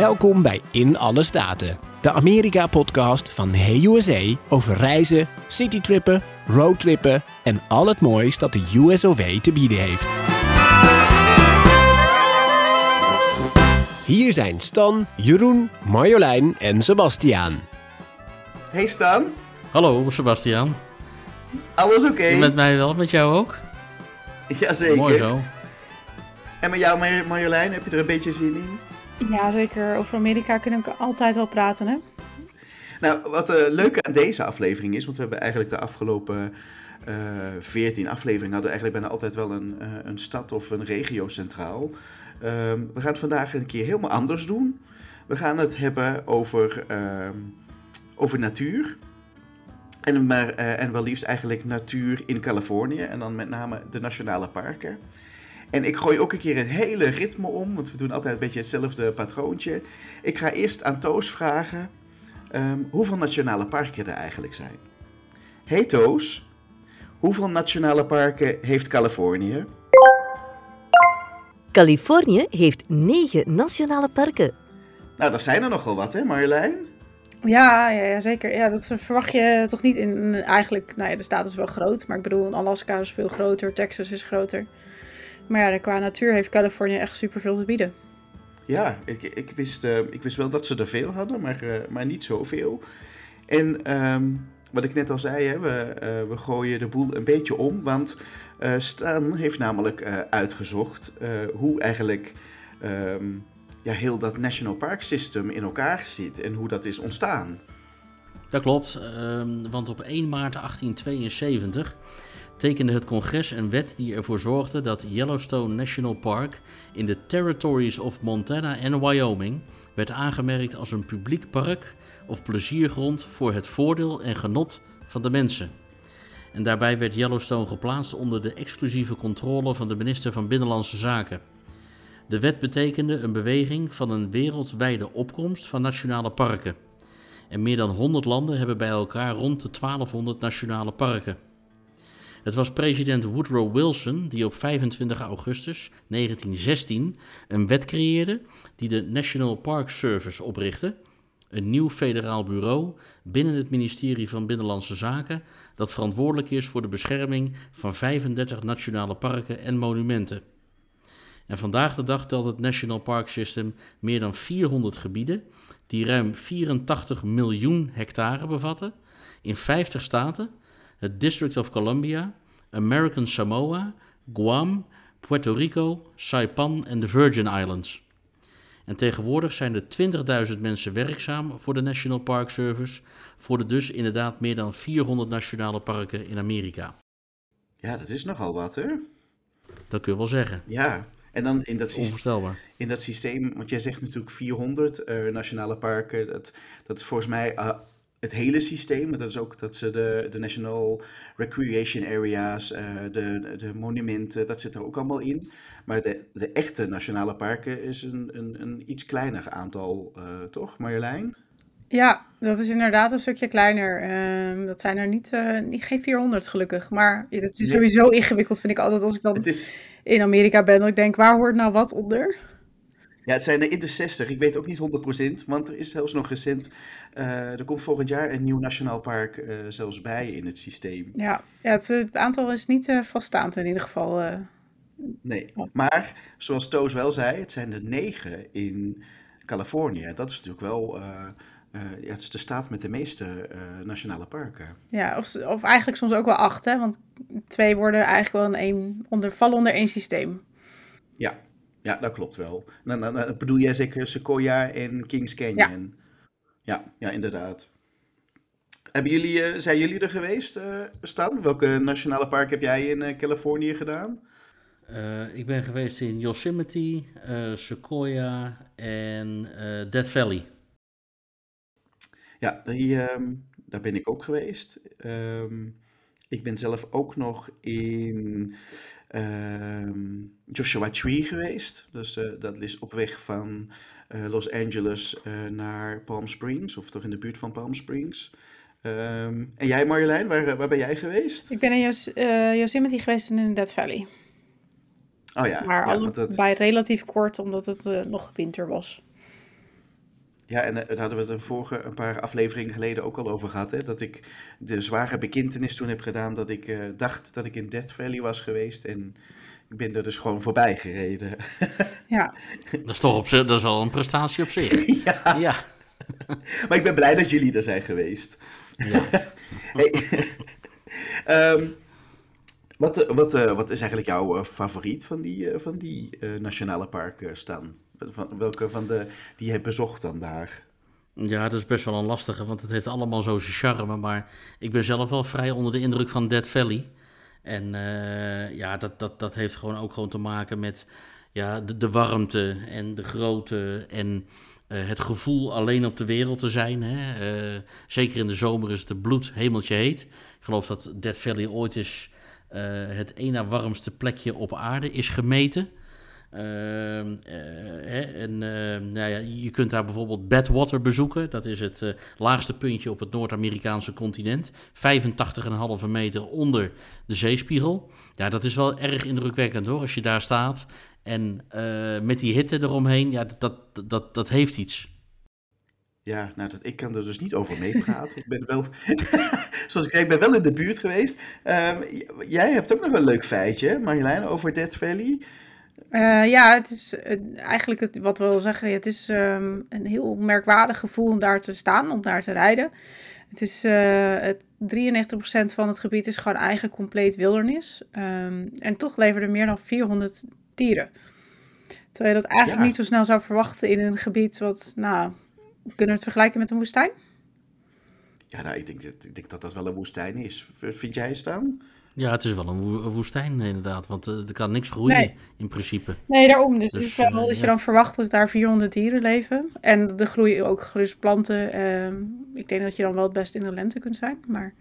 Welkom bij In Alle Staten, de Amerika-podcast van Hey USA over reizen, citytrippen, roadtrippen en al het moois dat de USOV te bieden heeft. Hier zijn Stan, Jeroen, Marjolein en Sebastiaan. Hey Stan, Hallo Sebastian. alles oké? En Met mij wel, met jou ook? Jazeker. Mooi zo. En met jou Mar- Marjolein, heb je er een beetje zin in? Ja, zeker. Over Amerika kunnen we altijd wel praten, hè? Nou, wat uh, leuke aan deze aflevering is, want we hebben eigenlijk de afgelopen eh 14 afleveringen hadden we eigenlijk bijna altijd wel een, eh, een stad of een regio centraal. Ehm, we gaan het vandaag een keer helemaal anders doen. We gaan het hebben over, ehm, over natuur. En, maar, eh, en wel liefst eigenlijk natuur in Californië en dan met name de nationale parken. En ik gooi ook een keer het hele ritme om, want we doen altijd een beetje hetzelfde patroontje. Ik ga eerst aan Toos vragen ehm, hoeveel nationale parken er eigenlijk zijn. Hey Toos, hoeveel nationale parken heeft Californië? Californië heeft negen nationale parken. Nou, dat zijn er nogal wat, hè Marjolein? Ja, ja, ja, zeker. Ja, dat verwacht je toch niet in... Eigenlijk, nou ja, de staat is wel groot. Maar ik bedoel, Alaska is veel groter. Texas is groter. Maar ja, qua natuur heeft Californië echt superveel te bieden. Ja, ik, ik, wist, eh, ik wist wel dat ze er veel hadden, maar, eh, maar niet zoveel. En ehm, wat ik net al zei, hè, we, eh, we gooien de boel een beetje om. Want eh, Stan heeft namelijk eh, uitgezocht eh, hoe eigenlijk ehm, ja, heel dat National Park System in elkaar zit en hoe dat is ontstaan. Dat klopt, ehm, want op 1 maart 1872 tekende het congres een wet die ervoor zorgde dat Yellowstone National Park in de territories of Montana en Wyoming werd aangemerkt als een publiek park of pleziergrond voor het voordeel en genot van de mensen. En daarbij werd Yellowstone geplaatst onder de exclusieve controle van de minister van Binnenlandse Zaken. De wet betekende een beweging van een wereldwijde opkomst van nationale parken. En meer dan 100 landen hebben bij elkaar rond de 1200 nationale parken. Het was president Woodrow Wilson die op 25 augustus 1916 een wet creëerde die de National Park Service oprichtte, een nieuw federaal bureau binnen het ministerie van Binnenlandse Zaken dat verantwoordelijk is voor de bescherming van 35 nationale parken en monumenten. En vandaag de dag telt het National Park System meer dan 400 gebieden die ruim 84 miljoen hectare bevatten in 50 staten, het District of Columbia, American Samoa, Guam, Puerto Rico, Saipan en de Virgin Islands. En tegenwoordig zijn er 20.000 mensen werkzaam voor de National Park Service, voor de dus inderdaad meer dan 400 nationale parken in Amerika. Ja, dat is nogal wat, hè? Dat kun je wel zeggen. Ja, en dan in dat systeem. Onvoorstelbaar. in dat systeem, want jij zegt natuurlijk 400 eh, nationale parken, dat, dat is volgens mij eh, het hele systeem. Dat is ook dat ze de, de National Recreation Areas, eh, de, de monumenten, dat zit er ook allemaal in. Maar de, de echte nationale parken is een, een, een iets kleiner aantal, eh, toch Marjolein? Ja, dat is inderdaad een stukje kleiner. Ehm, dat zijn er niet, eh, niet geen 400 gelukkig. Maar het is Nee. sowieso ingewikkeld, vind ik altijd, als ik dan is, in Amerika ben. Dat ik denk, waar hoort nou wat onder? Ja, het zijn er in de 60, ik weet ook niet 100%, want er is zelfs nog recent, eh, er komt volgend jaar een nieuw nationaal park eh, zelfs bij in het systeem. Ja, ja het, het aantal is niet eh, vaststaand in ieder geval. Nee, maar zoals Toos wel zei, het zijn er negen in Californië. Dat is natuurlijk wel, ja, het is de staat met de meeste nationale parken. Ja, of, of eigenlijk soms ook wel acht, hè? Want twee worden eigenlijk wel in één, onder, vallen onder één systeem. Ja, ja dat klopt wel. Dan, dan, dan bedoel jij zeker Sequoia en Kings Canyon? Ja, ja, inderdaad. Hebben jullie, eh, zijn jullie er geweest, eh, Stan? Welke nationale park heb jij in eh, Californië gedaan? Eh, ik ben geweest in Yosemite, eh, Sequoia en eh, Death Valley. Ja, die, ehm, daar ben ik ook geweest. Ehm, ik ben zelf ook nog in ehm, Joshua Tree geweest. Dus eh, dat is op weg van eh, Los Angeles eh, naar Palm Springs, of toch in de buurt van Palm Springs. Ehm, en jij Marjolein, waar, waar ben jij geweest? Ik ben in Yos- Yosemite geweest en in Death Valley. Oh ja, maar ja, want dat, allebei relatief kort, omdat het nog winter was. Ja, en eh, daar hadden we het een vorige een paar afleveringen geleden ook al over gehad. Hè? Dat ik de zware bekintenis toen heb gedaan dat ik eh, dacht dat ik in Death Valley was geweest. En ik ben er dus gewoon voorbij gereden. Ja, Dat is toch op zich, dat is wel een prestatie op zich. ja, Ja. maar ik ben blij dat jullie er zijn geweest. ja. Hey, ehm, wat, eh, wat, eh, wat is eigenlijk jouw eh, favoriet van die, eh, van die eh, nationale parken, Stan? Welke van de die je bezocht dan daar? Ja, dat is best wel een lastige, want het heeft allemaal zo zijn charme. Maar ik ben zelf wel vrij onder de indruk van Dead Valley. En eh, ja, dat, dat, dat heeft gewoon ook gewoon te maken met ja, de, de warmte en de grootte en eh, het gevoel alleen op de wereld te zijn. Hè. Eh, zeker in de zomer is het een bloed hemeltje heet. Ik geloof dat Dead Valley ooit eh, het na warmste plekje op aarde is gemeten. Ehm, eh, en eh, nou ja, je kunt daar bijvoorbeeld Badwater bezoeken. Dat is het eh, laagste puntje op het Noord-Amerikaanse continent. 85,5 meter onder de zeespiegel. Ja, dat is wel erg indrukwekkend hoor, als je daar staat. En eh, met die hitte eromheen, ja, dat, dat, dat, heeft iets. Ja, nou, dat, ik kan er dus niet over meepraten. ik ben wel, zoals ik zei, ben wel in de buurt geweest. Ehm, jij hebt ook nog een leuk feitje, Marjolein, over Death Valley. Eh, ja, het is eigenlijk het, wat we wil zeggen. Het is ehm, een heel merkwaardig gevoel om daar te staan, om daar te rijden. Het is eh, het 93% van het gebied is gewoon eigen compleet wildernis. Ehm, en toch leveren er meer dan 400 dieren. Terwijl je dat eigenlijk Ja. niet zo snel zou verwachten in een gebied wat, nou, kunnen we het vergelijken met een woestijn? Ja, nou, ik denk, dat- ik denk dat dat wel een woestijn is. Vind jij staan? Ja, het is wel een wo- een woestijn inderdaad, want eh, er kan niks groeien Nee. in principe. Nee, daarom. Dus, Dus, het is wel eh, dat je ja. dan verwacht dat daar 400 dieren leven. En er groeien ook gerust planten. Ehm, ik denk dat je dan wel het best in de lente kunt zijn. Maar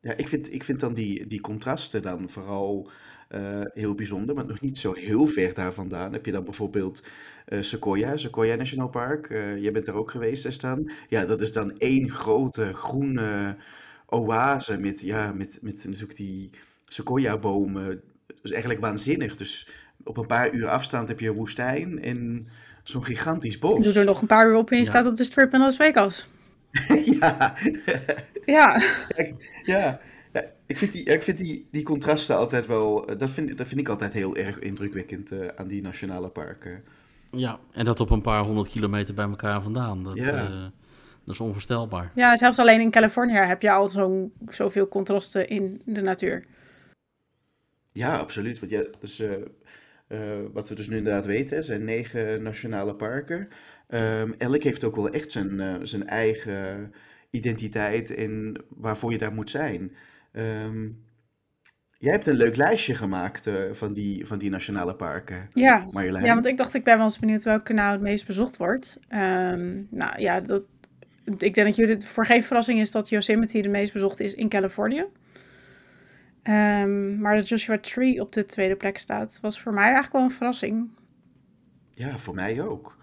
Ja, ik vind, ik vind dan die, die contrasten dan vooral eh, heel bijzonder. Want nog niet zo heel ver daar vandaan heb je dan bijvoorbeeld eh, Sequoia, Sequoia National Park. Eh, jij bent er ook geweest, hè, Stan? Ja, dat is dan één grote groene oase met, ja, met, met natuurlijk die Sequoia-bomen. Dat is eigenlijk waanzinnig. Dus op een paar uur afstand heb je een woestijn en zo'n gigantisch bos. doe er nog een paar uur op en je Ja. staat op de strip in Las Vegas. ja. Ja, Ja, ja, ik vind, die, ik vind die, die contrasten altijd wel, eh, dat vind, dat vind ik altijd heel erg indrukwekkend eh, aan die nationale parken. Ja, en dat op een paar honderd kilometer bij elkaar vandaan. Dat, Ja. eh, dat is onvoorstelbaar. ja zelfs alleen in Californië heb je al zo'n zoveel contrasten in de natuur. Ja, absoluut. Want ja, dus, eh, eh, wat we dus nu inderdaad weten, hè, zijn negen nationale parken. Ehm, elk heeft ook wel echt zijn, eh, zijn eigen identiteit en waarvoor je daar moet zijn. Ehm, jij hebt een leuk lijstje gemaakt van, die, van die nationale parken, Ja. Marjolein. ja, want ik dacht ik ben wel eens benieuwd welke nou het meest bezocht wordt. Ehm, nou ja, dat, ik denk dat jullie het voor geen verrassing is dat Yosemite de meest bezocht is in Californië. Ehm, maar dat Joshua Tree op de tweede plek staat, was voor mij eigenlijk wel een verrassing. Ja, voor mij ook.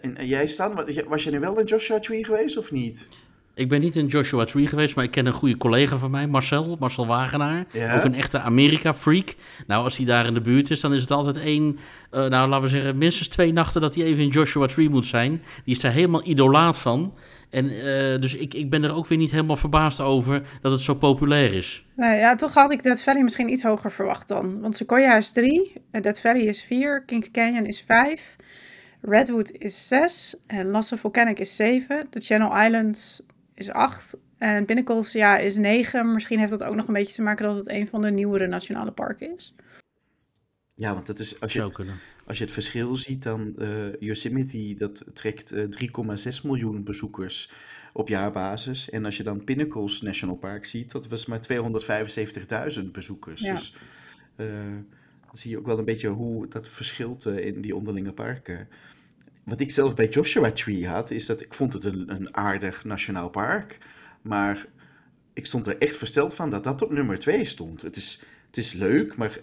En, jij Stan, wa- was je nu wel in Joshua Tree geweest of niet? Ik ben niet in Joshua Tree geweest, maar ik ken een goede collega van mij, Marcel, Marcel Wagenaar. Ja? Ook een echte Amerika-freak. Nou, als hij daar in de buurt is, dan is het altijd één, eh, nou laten we zeggen, minstens twee nachten dat hij even in Joshua Tree moet zijn. Die is daar helemaal idolaat van. En eh, dus ik, ik ben er ook weer niet helemaal verbaasd over dat het zo populair is. Nou ja, toch had ik Death Valley misschien iets hoger verwacht dan. Want Sequoia is 3, Death Valley is 4, Kings Canyon is 5, Redwood is 6 en Lasso Volcanic is 7. De Channel Islands is 8 en Pinnacles ja, is 9. Misschien heeft dat ook nog een beetje te maken dat het een van de nieuwere nationale parken is. Ja, want dat is, als Zou je, kunnen. als je het verschil ziet, dan eh Yosemite, dat trekt eh, 3,6 miljoen bezoekers op jaarbasis. En als je dan Pinnacles National Park ziet, dat was maar 275.000 bezoekers. Ja. Dus eh, dan zie je ook wel een beetje hoe dat verschilt eh, in die onderlinge parken. Wat ik zelf bij Joshua Tree had, is dat ik vond het een, een aardig nationaal park. Maar ik stond er echt versteld van dat dat op nummer 2 stond. Het is, het is leuk, maar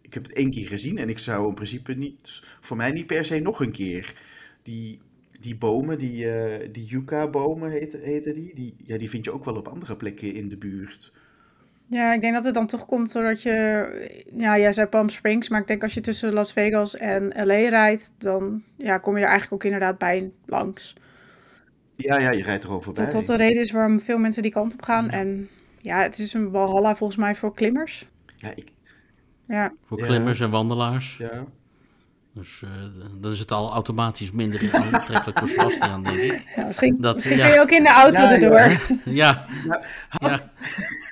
ik heb het één keer gezien en ik zou in principe niet, voor mij niet per se nog een keer. Die, die bomen, die, eh, die yucca-bomen heten, heten die, die, ja, die vind je ook wel op andere plekken in de buurt. Ja, ik denk dat het dan toch komt doordat je, ja, jij zei Palm Springs, maar ik denk als je tussen Las Vegas en LA rijdt, dan ja, kom je er eigenlijk ook inderdaad bij langs. Ja, ja, je rijdt er over Dat dat de reden is waarom veel mensen die kant op gaan. En ja, het is een walhalla volgens mij voor klimmers. Ja, ik, Ja, Voor Ja. klimmers en wandelaars. ja. Dus eh, d- dan is het al automatisch minder aantrekkelijk voor Sebastian, denk ik. ja misschien, Dat- misschien ja. je ook in de auto Ja, erdoor. ja. Ja, ja.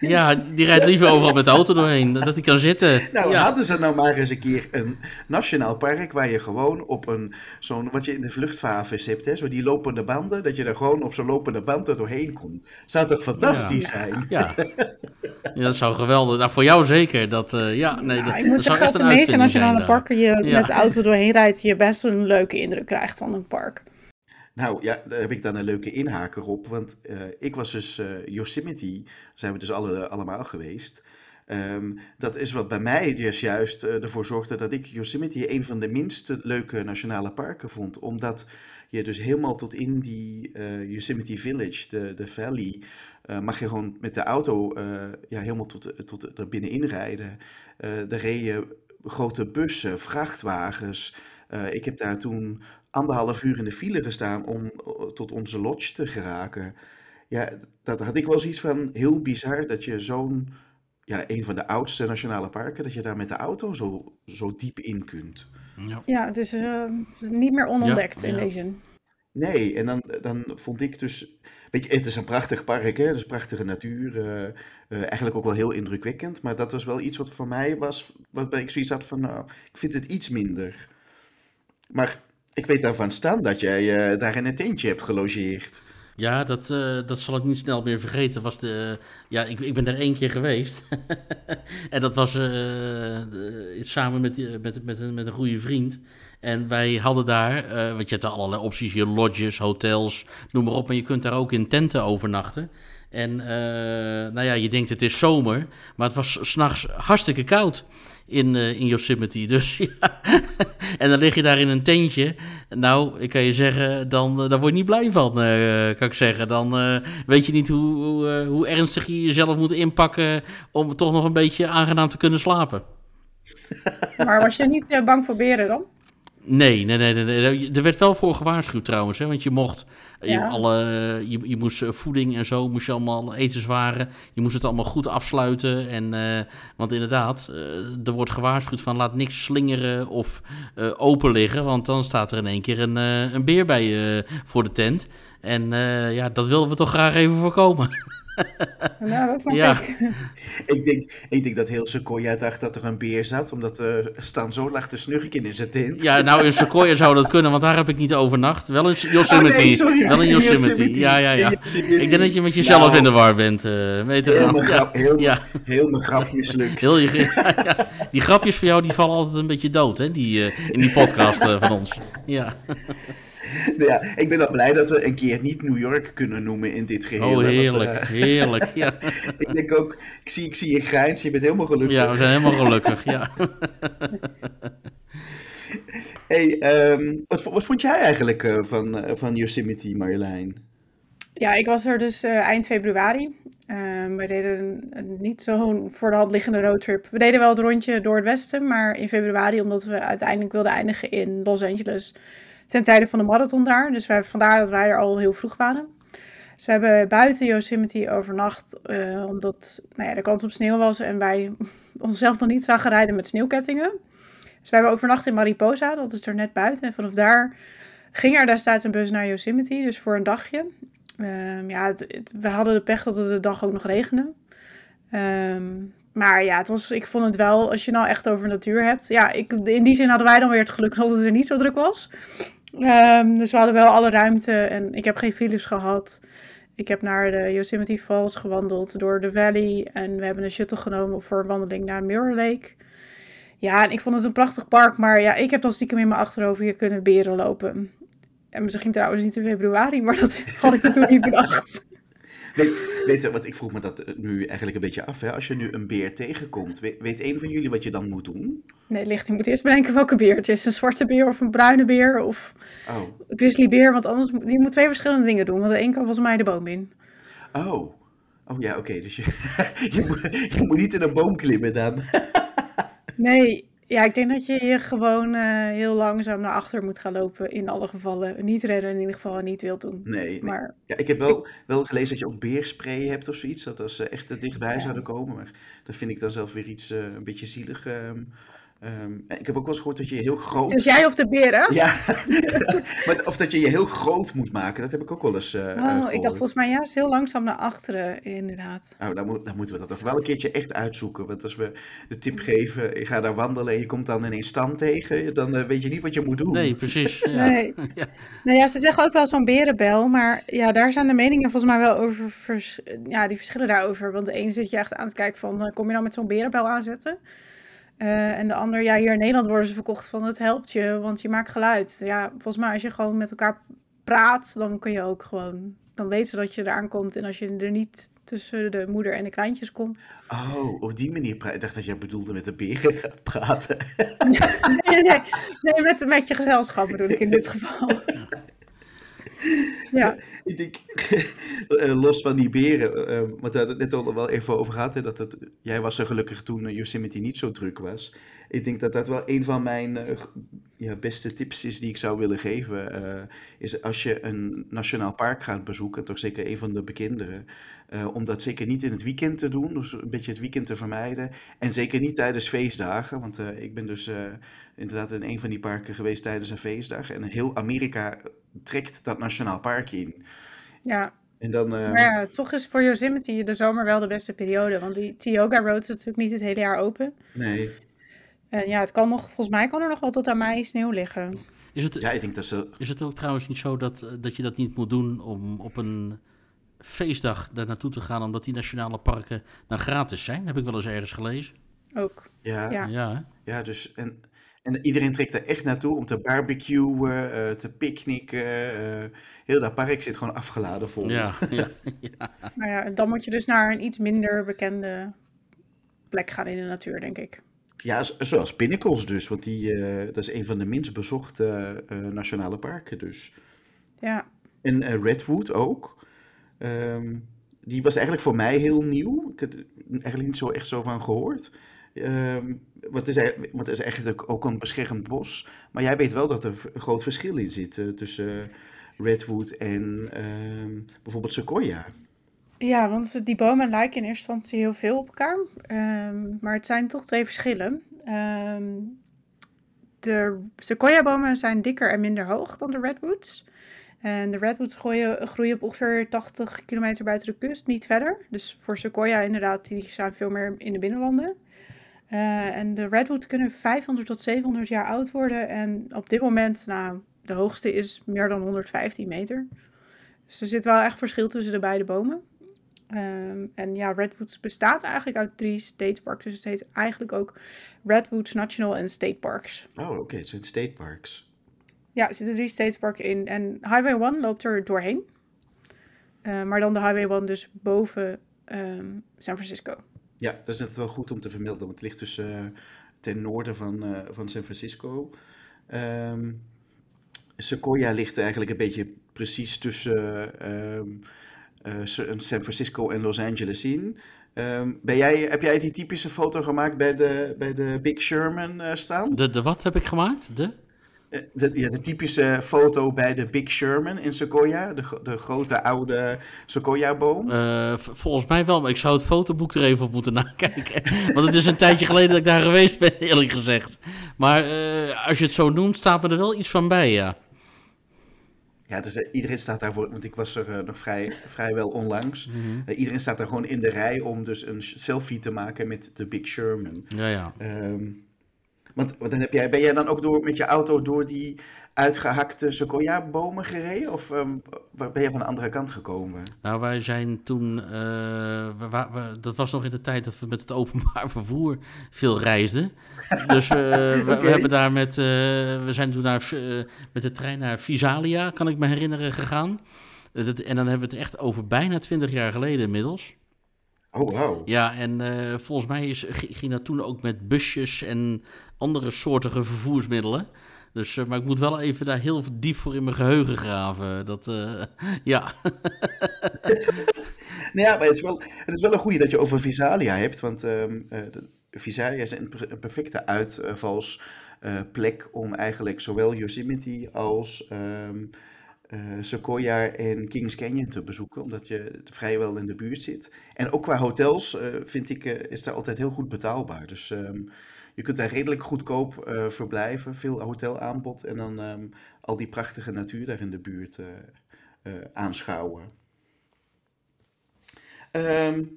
ja, die rijdt liever overal met de auto doorheen, dat hij kan zitten. Nou, ja. hadden ze nou maar eens een keer een nationaal park waar je gewoon op een, zo'n, wat je in de vluchthavens hebt, hè, zo die lopende banden, dat je er gewoon op zo'n lopende band er doorheen komt. Zou toch fantastisch zijn? Ja. ja, dat zou geweldig. Nou, voor jou zeker. Dat, eh, ja, nee, Nou, dat, ik moet dat zou echt een uitvinding zijn nationale parken je Ja. met de auto doorheen rijdt, je best een leuke indruk krijgt van een park. Nou ja, daar heb ik dan een leuke inhaker op. Want eh, ik was dus eh, Yosemite, zijn we dus alle, allemaal geweest. Ehm, dat is wat bij mij dus juist eh, ervoor zorgde dat ik Yosemite een van de minste leuke nationale parken vond. Omdat je dus helemaal tot in die Yosemite Village, de, de valley, mag je gewoon met de auto ja, helemaal tot, tot er binnenin rijden. Eh er reden grote bussen, vrachtwagens. Eh, ik heb daar toen anderhalf uur in de file gestaan om eh, tot onze lodge te geraken. Ja, dat had ik wel zoiets van heel bizar dat je zo'n, ja, een van de oudste nationale parken, dat je daar met de auto zo, zo diep in kunt. Ja. Ja, het is eh, niet meer onontdekt Ja, in ja. deze zin. Nee, en dan, dan vond ik dus. Weet je, het is een prachtig park, hè? Het is prachtige natuur. eh, eh, eigenlijk ook wel heel indrukwekkend. Maar dat was wel iets wat voor mij was. Waarbij ik zoiets had van. Nou, ik vind het iets minder. Maar ik weet daarvan staan dat jij eh, daar in een tentje hebt gelogeerd. Ja, dat, eh, dat zal ik niet snel meer vergeten. Was de, ja, ik, ik ben daar één keer geweest. en dat was eh, samen met, die- met, met, met een goede vriend. En wij hadden daar, eh want je hebt daar allerlei opties, je lodges, hotels, noem maar op. Maar je kunt daar ook in tenten overnachten. En eh, nou ja, je denkt het is zomer, maar het was s'nachts hartstikke koud in, eh, in Yosemite. Dus ja, en dan lig je daar in een tentje. Nou, ik kan je zeggen, dan, eh, daar word je niet blij van, kan ik zeggen. Dan weet je niet hoe, hoe, hoe ernstig je jezelf moet inpakken om toch nog een beetje aangenaam te kunnen slapen. Maar was je niet bang voor beren dan? Nee, nee, nee, nee. Er werd wel voor gewaarschuwd trouwens, hè, want je mocht, je, alle, je, je moest eh, voeding en zo, moest je allemaal etenswaren, je moest het allemaal goed afsluiten. En, eh, want inderdaad, eh, er wordt gewaarschuwd van laat niks slingeren of open liggen, want dan staat er in één keer een, een beer bij je voor de tent. En ja, dat willen we toch graag even voorkomen. Nou, dat snap Ja. ik. Ik denk, ik denk dat heel Sequoia dacht dat er een beer zat. Omdat er staan zo lag te snurken in zijn tent. Ja, nou in Sequoia zou dat kunnen, want daar heb ik niet overnacht. Wel in Yosemite. Oh, nee, sorry. Wel in Yosemite. Yosemite. Ja, ja, ja. Yosemite. Ik denk dat je met jezelf Nou, in de war bent. eh weet te Heel gaan. mijn Ja, heel, ja. heel mijn grap mislukt. Heel je, ja, ja. Die grapjes voor jou die vallen altijd een beetje dood, hè? Die, eh, in die podcast eh, van ons. Ja. Ja, ik ben al blij dat we een keer niet New York kunnen noemen in dit geheel. Oh, want, heerlijk. eh, Heerlijk. Ja. ik denk ook, ik zie, ik zie je grijns, je bent helemaal gelukkig. ja, we zijn helemaal gelukkig. Ja. Hey, ehm, wat, wat vond jij eigenlijk eh, van, eh, van Yosemite, Marjolein? Ja, ik was er dus eh, eind februari. Ehm we deden een, een niet zo'n voor de hand liggende roadtrip. We deden wel het rondje door het westen, maar in februari, omdat we uiteindelijk wilden eindigen in Los Angeles ten tijde van de marathon daar. Dus wij, vandaar dat wij er al heel vroeg waren. Dus we hebben buiten Yosemite overnacht, eh, omdat nou ja, de kans op sneeuw was en wij onszelf nog niet zagen rijden met sneeuwkettingen. Dus we hebben overnacht in Mariposa, dat is er net buiten. En vanaf daar ging er destijds een bus naar Yosemite, dus voor een dagje. Ehm, ja, we hadden de pech dat het de dag ook nog regende. Ehm, maar ja, het was, ik vond het wel, als je nou echt over natuur hebt. Ja, ik, in die zin hadden wij dan weer het geluk dat het er niet zo druk was. Ehm, dus we hadden wel alle ruimte en ik heb geen files gehad. Ik heb naar de Yosemite Falls gewandeld door de valley. En we hebben een shuttle genomen voor een wandeling naar Mirror Lake. Ja, en ik vond het een prachtig park. Maar ja, ik heb dan stiekem in mijn achterhoofd hier kunnen beren lopen. En misschien trouwens niet in februari, maar dat had ik toen niet bedacht. Weet, weet wat ik vroeg me dat eh, nu eigenlijk een beetje af. Hè? Als je nu een beer tegenkomt, weet, weet een van jullie wat je dan moet doen? Nee, licht, je moet eerst bedenken welke beer het is. Een zwarte beer of een bruine beer of Oh, een grizzlybeer. Want anders moet- je moet twee verschillende dingen doen. Want de een kan volgens mij de boom in. oh. Oh ja, oké. Dus je, je, moet, je moet niet in een boom klimmen dan. Nee, Ja, ik denk dat je je gewoon uh, heel langzaam naar achter moet gaan lopen in alle gevallen. Niet redden in ieder geval en niet wilt doen. Nee, nee. Maar Ja, ik heb wel, wel gelezen dat je ook beerspray hebt of zoiets. Dat als ze echt dichtbij Ja. zouden komen. Maar dat vind ik dan zelf weer iets eh, een beetje zielig. ehm. Ehm, ik heb ook wel eens gehoord dat je je heel groot... dus jij of de beren? Ja, maar, of dat je je heel groot moet maken. Dat heb ik ook wel eens Oh, ik dacht volgens mij juist heel langzaam naar achteren, inderdaad. Nou, dan, moet, dan moeten we dat toch wel een keertje echt uitzoeken. Want als we de tip geven, je gaat daar wandelen en je komt dan ineens stand tegen, dan eh, weet je niet wat je moet doen. Nee, precies. Ja. Nee. Ja. Nou ja, ze zeggen ook wel zo'n berenbel, maar ja, daar zijn de meningen volgens mij wel over, vers- ja, die verschillen daarover. Want de een zit je echt aan te kijken van, kom je nou met zo'n berenbel aanzetten? Eh, en de ander, ja, hier in Nederland worden ze verkocht van, het helpt je, want je maakt geluid. Ja, volgens mij als je gewoon met elkaar praat, dan kun je ook gewoon, dan weten ze dat je eraan komt. En als je er niet tussen de moeder en de kleintjes komt. Oh, op die manier. Ik dacht dat jij bedoelde met de beren gaat praten. Nee, nee, nee met, met je gezelschap bedoel ik in dit geval. Ja, Ik denk, eh, los van die beren, eh, want we hadden het net al wel even over gehad, hè, dat het, jij was er gelukkig toen eh, Yosemite niet zo druk was. Ik denk dat dat wel een van mijn eh, ja, beste tips is die ik zou willen geven. eh, is als je een nationaal park gaat bezoeken, toch zeker een van de bekendere, eh, om dat zeker niet in het weekend te doen, dus een beetje het weekend te vermijden. En zeker niet tijdens feestdagen, want eh, ik ben dus eh, inderdaad in een van die parken geweest tijdens een feestdag. En heel Amerika trekt dat nationaal park in. ja. En dan, eh, Maar ja, toch is voor Yosemite de zomer wel de beste periode. Want die Tioga Road is natuurlijk niet het hele jaar open. nee. En ja, het kan nog, volgens mij kan er nog wel tot aan mei sneeuw liggen. Is, het, Ja, ik denk dat ze. is het ook trouwens niet zo dat, dat je dat niet moet doen om op een feestdag daar naartoe te gaan, omdat die nationale parken dan gratis zijn? Heb ik wel eens ergens gelezen. Ook. Ja, ja. Ja. Dus. En, en iedereen trekt er echt naartoe om te barbecuen, eh, te picknicken. eh, heel dat park zit gewoon afgeladen vol. ja, ja, ja. Maar ja, dan moet je dus naar een iets minder bekende plek gaan in de natuur, denk ik. Ja, zo- zoals Pinnacles dus, want die, eh, dat is een van de minst bezochte eh, nationale parken dus. Ja, En Redwood ook. Ehm, die was eigenlijk voor mij heel nieuw. Ik had er eigenlijk niet zo echt zo van gehoord. Ehm is, eigenlijk- want het is eigenlijk ook een beschermd bos. Maar jij weet wel dat er een groot verschil in zit eh, tussen Redwood en ehm, bijvoorbeeld Sequoia. ja want die bomen lijken in eerste instantie heel veel op elkaar. Ehm, maar het zijn toch twee verschillen. Ehm, de sequoia-bomen zijn dikker en minder hoog dan de redwoods. En de redwoods groeien, groeien op ongeveer 80 kilometer buiten de kust, niet verder. Dus voor sequoia inderdaad, die zijn veel meer in de binnenlanden. Eh, en de redwoods kunnen 500 tot 700 jaar oud worden. En op dit moment, nou, de hoogste is meer dan 115 meter. Dus er zit wel echt verschil tussen de beide bomen. Ehm, en ja, Redwoods bestaat eigenlijk uit drie state parks. Dus het heet eigenlijk ook Redwoods National and State Parks. Oh, oké, het zijn state parks. Ja, er zitten drie state parks in. En Highway 1 loopt er doorheen. Eh, maar dan de Highway 1 dus boven ehm, San Francisco. Ja, dat is net wel goed om te vermelden, want het ligt dus eh, ten noorden van, eh, van San Francisco. Ehm, Sequoia ligt eigenlijk een beetje precies tussen ehm, eh, San Francisco en Los Angeles in. Ehm, ben jij, heb jij die typische foto gemaakt bij de, bij de Big Sherman staan? De, de wat heb ik gemaakt? De? Eh, De, ja, de typische foto bij de Big Sherman in Sequoia, de, de grote oude Sequoia-boom. Eh, volgens mij wel, maar ik zou het fotoboek er even op moeten nakijken. Want het is een tijdje geleden dat ik daar geweest ben, eerlijk gezegd. Maar eh, als je het zo noemt, staat me er wel iets van bij, ja. Ja, dus eh, iedereen staat daarvoor, want ik was er eh, nog vrij, vrijwel onlangs. Eh, iedereen staat daar gewoon in de rij om dus een selfie te maken met de Big Sherman. Ja, ja. Ehm, want, dan heb jij, ben jij dan ook door, met je auto door die uitgehakte sequoia-bomen gereden? Of waar ben je van de andere kant gekomen? Nou, wij zijn toen, eh, we, we- dat was nog in de tijd dat we met het openbaar vervoer veel reisden. Dus eh, we, we Oké. hebben daar met, eh, we zijn toen naar, eh, met de trein naar Visalia, kan ik me herinneren, gegaan. Eh, dat- en dan hebben we het echt over bijna twintig jaar geleden inmiddels. Oh, wow. Ja, en eh, volgens mij is, g- ging dat toen ook met busjes en andere soortige vervoersmiddelen. Dus, eh, maar ik moet wel even daar heel diep voor in mijn geheugen graven. Dat, eh, ja. Nou ja, maar het is wel, het is wel een goede dat je over Visalia hebt, want ehm, eh, Visalia is een, een perfecte uitvalsplek om eigenlijk zowel Yosemite als ehm, Sequoia en Kings Canyon te bezoeken, omdat je vrijwel in de buurt zit. En ook qua hotels vind ik, is daar altijd heel goed betaalbaar. Dus ehm, je kunt daar redelijk goedkoop verblijven, veel hotelaanbod en dan ehm, al die prachtige natuur daar in de buurt aanschouwen. Um,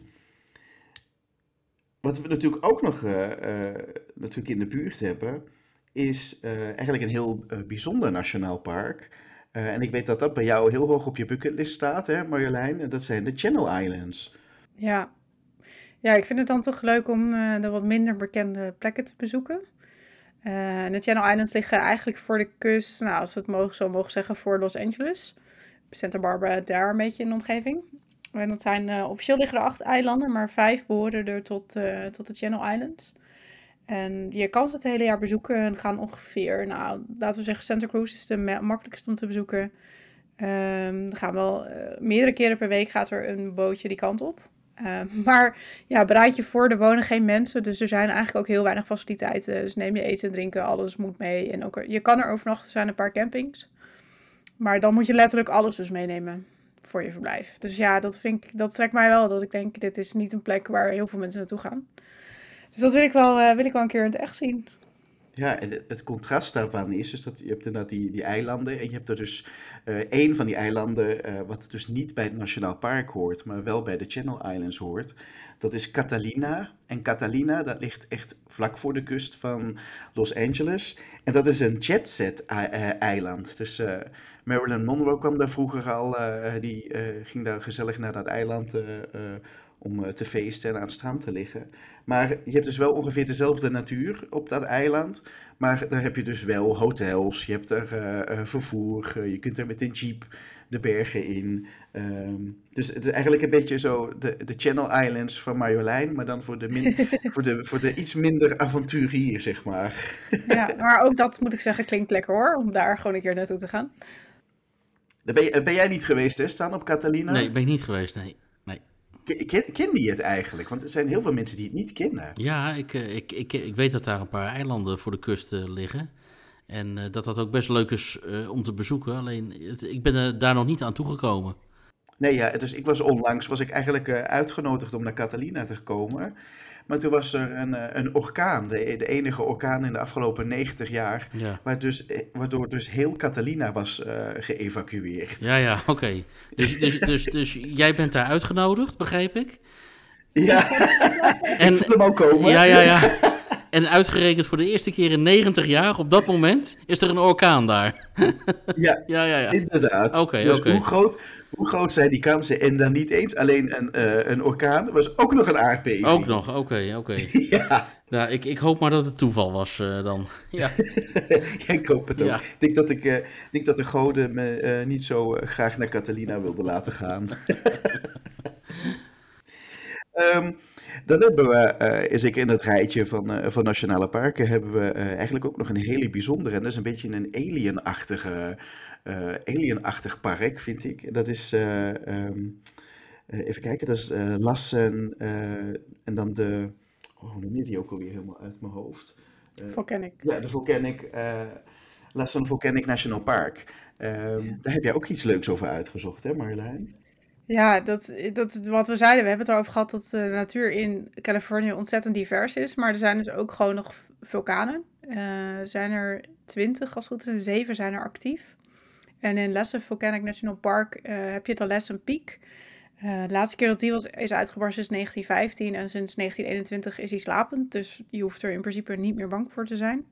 wat we natuurlijk ook nog uh, uh, natuurlijk in de buurt hebben, is uh, eigenlijk een heel bijzonder nationaal park. En ik weet dat dat bij jou heel hoog op je bucketlist staat, hè Marjolein? En dat zijn de Channel Islands. Ja. ja, ik vind het dan toch leuk om de wat minder bekende plekken te bezoeken. de Channel Islands liggen eigenlijk voor de kust, nou, als we het mogen, zo mogen zeggen, voor Los Angeles. Santa Barbara, daar een beetje in de omgeving. En dat zijn, uh, officieel liggen er acht eilanden, maar vijf behoren er tot, uh, tot de Channel Islands. En je kan ze het hele jaar bezoeken en gaan ongeveer, nou, laten we zeggen, Santa Cruz is de makkelijkste om te bezoeken. Um, gaan wel uh, meerdere keren per week gaat er een bootje die kant op. Uh, maar ja, bereid je voor, er wonen geen mensen, dus er zijn eigenlijk ook heel weinig faciliteiten. Dus neem je eten en drinken, alles moet mee. En ook je kan er overnachten, er zijn een paar campings. Maar dan moet je letterlijk alles dus meenemen voor je verblijf. Dus ja, dat, vind ik, dat trekt mij wel. Dat ik denk, dit is niet een plek waar heel veel mensen naartoe gaan. Dus dat wil ik wel, uh, wil ik wel een keer in het echt zien. Ja, en het contrast daarvan is dus dat je hebt inderdaad die, die eilanden en je hebt er dus uh, één van die eilanden uh, wat dus niet bij het Nationaal Park hoort, maar wel bij de Channel Islands hoort. Dat is Catalina. En Catalina, dat ligt echt vlak voor de kust van Los Angeles. En dat is een jetset eiland. Dus Marilyn Monroe kwam daar vroeger al, die ging daar gezellig naar dat eiland om te feesten en aan het strand te liggen. Maar je hebt dus wel ongeveer dezelfde natuur op dat eiland. Maar daar heb je dus wel hotels, je hebt er uh, vervoer, uh, je kunt er met een jeep de bergen in. Um, dus het is eigenlijk een beetje zo de, de Channel Islands van Marjolein, maar dan voor de, min, voor de, voor de iets minder avonturier, zeg maar. Ja, maar ook dat moet ik zeggen klinkt lekker hoor, om daar gewoon een keer naartoe te gaan. Ben, je, ben jij niet geweest, hè, Staan op Catalina? Nee, ben ik niet geweest, nee. Ken, kende je het eigenlijk? Want er zijn heel veel mensen die het niet kennen. Ja, ik, eh, ik, ik, ik weet dat daar een paar eilanden voor de kust uh, liggen. En uh, dat dat ook best leuk is uh, om te bezoeken. Alleen, het, ik ben er daar nog niet aan toegekomen. Nee, ja, dus ik was onlangs was ik eigenlijk uitgenodigd om naar Catalina te komen. Maar toen was er een, eh, een orkaan, de, de enige orkaan in de afgelopen 90 jaar, ja. waar dus, eh, waardoor dus heel Catalina was uh, geëvacueerd. Ja, ja, oké. Dus, dus, dus, dus jij bent daar uitgenodigd, begreep ik? Ja, en, ik hem al komen. Ja, ja, ja. En uitgerekend voor de eerste keer in 90 jaar, op dat moment, is er een orkaan daar. ja, ja, ja, ja. inderdaad. Oké, dus oké. Hoe groot, hoe groot zijn die kansen? En dan niet eens alleen een, uh, een orkaan, was ook nog een aardbeving. Ook nog, oké, okay, oké. Ja. Nou, ik, ik hoop maar dat het toeval was uh, dan. Ja. ja, ik hoop het ook. Ja. Ik denk dat, ik, uh, denk dat de goden me niet zo graag naar Catalina wilden laten gaan. um, dan hebben we, uh, zeker in het rijtje van, uh, van nationale parken, hebben we uh, eigenlijk ook nog een hele bijzondere. En dat is een beetje een alienachtige, alienachtig park, vind ik. Dat is, um, even kijken, dat is Lassen en dan de, oh, hoe noem je die ook alweer helemaal uit mijn hoofd? Volcanic. Ja, de Volcanic, Lassen Volcanic National Park. Ja. Daar heb jij ook iets leuks over uitgezocht, hè Marjolein? Ja, dat, dat wat we zeiden. We hebben het erover gehad dat de natuur in Californië ontzettend divers is. Maar er zijn dus ook gewoon nog vulkanen. Uh, er zijn er twintig, als het goed is, zeven zijn er actief. En in Lesser Volcanic National Park uh, heb je de Lesson Peak. Uh, de laatste keer dat die was, is uitgebarsten is 1915 en sinds 1921 is hij slapend. Dus je hoeft er in principe niet meer bang voor te zijn.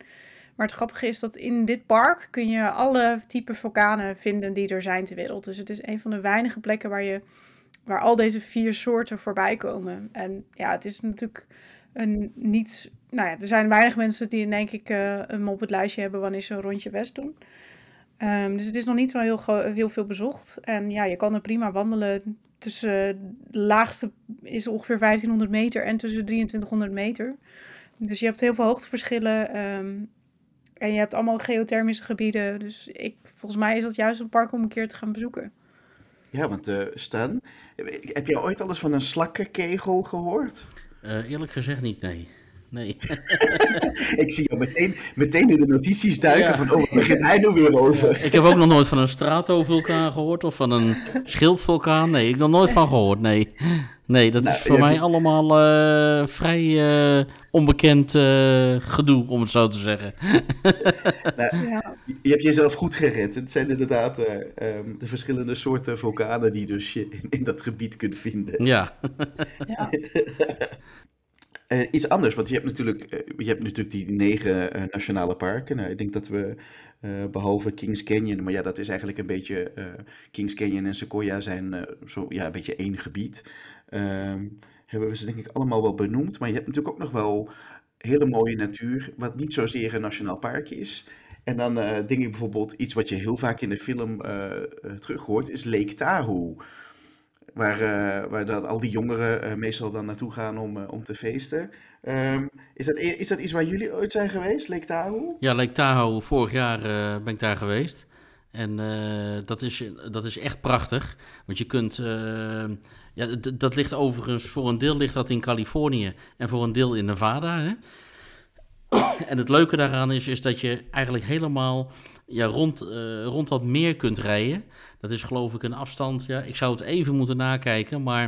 Maar het grappige is dat in dit park kun je alle type vulkanen vinden die er zijn ter wereld. Dus het is een van de weinige plekken waar, je, waar al deze vier soorten voorbij komen. En ja, het is natuurlijk een niet... Nou ja, er zijn weinig mensen die denk ik uh, hem op het lijstje hebben wanneer ze een rondje west doen. Um, dus het is nog niet zo heel, heel veel bezocht. En ja, je kan er prima wandelen tussen... De laagste is ongeveer 1500 meter en tussen 2300 meter. Dus je hebt heel veel hoogteverschillen. Um, en je hebt allemaal geothermische gebieden. Dus ik, volgens mij is dat juist een park om een keer te gaan bezoeken. Ja, want uh, Stan, heb je ooit al eens van een slakkenkegel gehoord? Uh, eerlijk gezegd niet, nee. Nee. Ik zie jou meteen, meteen in de notities duiken Ja. van, oh, waar begint hij nu weer over? Ik heb ook nog nooit van een stratovulkaan gehoord of van een schildvulkaan. Nee, ik heb er nog nooit van gehoord. Nee, nee dat Nou, is voor je mij hebt- allemaal eh, vrij eh, onbekend eh, gedoe, om het zo te zeggen. Ja. Je hebt jezelf goed gered. Het zijn inderdaad eh, ehm, de verschillende soorten vulkanen die dus je in, in dat gebied kunt vinden. Ja, Ja. Eh, iets anders, want je hebt natuurlijk, eh, je hebt natuurlijk die negen eh, nationale parken. Nou, ik denk dat we, eh, behalve Kings Canyon, maar ja, dat is eigenlijk een beetje, Kings Canyon en Sequoia zijn zo, ja, een beetje één gebied. Ehm, hebben we ze denk ik allemaal wel benoemd, maar je hebt natuurlijk ook nog wel hele mooie natuur, wat niet zozeer een nationaal park is. En dan denk ik bijvoorbeeld iets wat je heel vaak in de film terug hoort, is Lake Tahoe. Waar, eh, waar dan al die jongeren eh, meestal dan naartoe gaan om, eh, om te feesten. Ehm, is, dat, is dat iets waar jullie ooit zijn geweest, Lake Tahoe? ja Lake Tahoe, vorig jaar ben ik daar geweest. En dat, is, dat is echt prachtig. Want je kunt. ja, dat ligt overigens. Voor een deel ligt dat in Californië. En voor een deel in Nevada. Hè? En het leuke daaraan is, is dat je eigenlijk helemaal ja, rond, eh, rond dat meer kunt rijden. Dat is geloof ik een afstand. Ja, ik zou het even moeten nakijken. Maar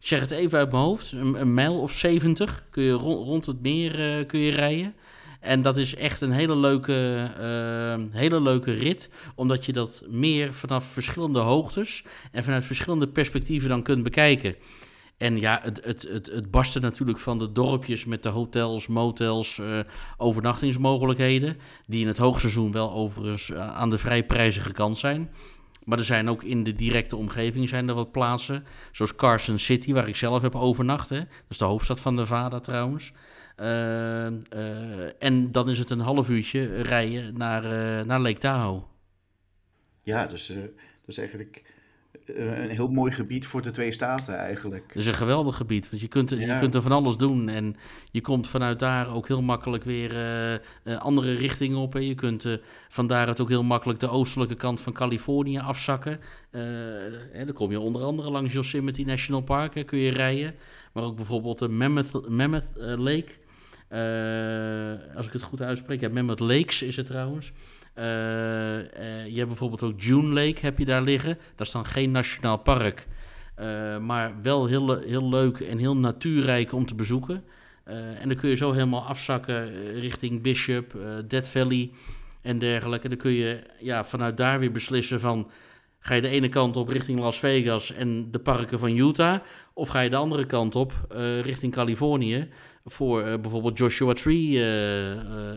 ik zeg het even uit mijn hoofd. Een, mijl of 70 kun je rond, rond het meer eh, kun je rijden. En dat is echt een hele leuke, eh, hele leuke rit, omdat je dat meer vanaf verschillende hoogtes en vanuit verschillende perspectieven dan kunt bekijken. En ja, het, het, het, het barsten natuurlijk van de dorpjes met de hotels, motels, eh, overnachtingsmogelijkheden, die in het hoogseizoen wel overigens eh, aan de vrij prijzige kant zijn. Maar er zijn ook in de directe omgeving zijn er wat plaatsen, zoals Carson City, waar ik zelf heb overnacht. Dat is de hoofdstad van Nevada trouwens. Eh, en dan is het een half uurtje rijden naar, eh, naar Lake Tahoe. Ja, dus is eigenlijk een heel mooi gebied voor de twee staten eigenlijk. Dat is een geweldig gebied, want je kunt, je kunt er van alles doen. En je komt vanuit daar ook heel makkelijk weer eh, eh, andere richtingen op. En je kunt eh van daaruit ook heel makkelijk de oostelijke kant van Californië afzakken. Eh, en dan kom je onder andere langs Yosemite National Park, hè, kun je rijden. Maar ook bijvoorbeeld de Mammoth, Mammoth eh, Lake. Eh, als ik het goed uitspreek, ja, Mammoth Lakes is het trouwens. Eh, eh, je hebt bijvoorbeeld ook June Lake heb je daar liggen. Dat is dan geen nationaal park. Eh, maar wel heel, heel leuk en heel natuurrijk om te bezoeken. En dan kun je zo helemaal afzakken richting Bishop, Death Valley en dergelijke. Dan kun je ja, vanuit daar weer beslissen van... ga je de ene kant op richting Las Vegas en de parken van Utah... of ga je de andere kant op richting Californië... voor bijvoorbeeld Joshua Tree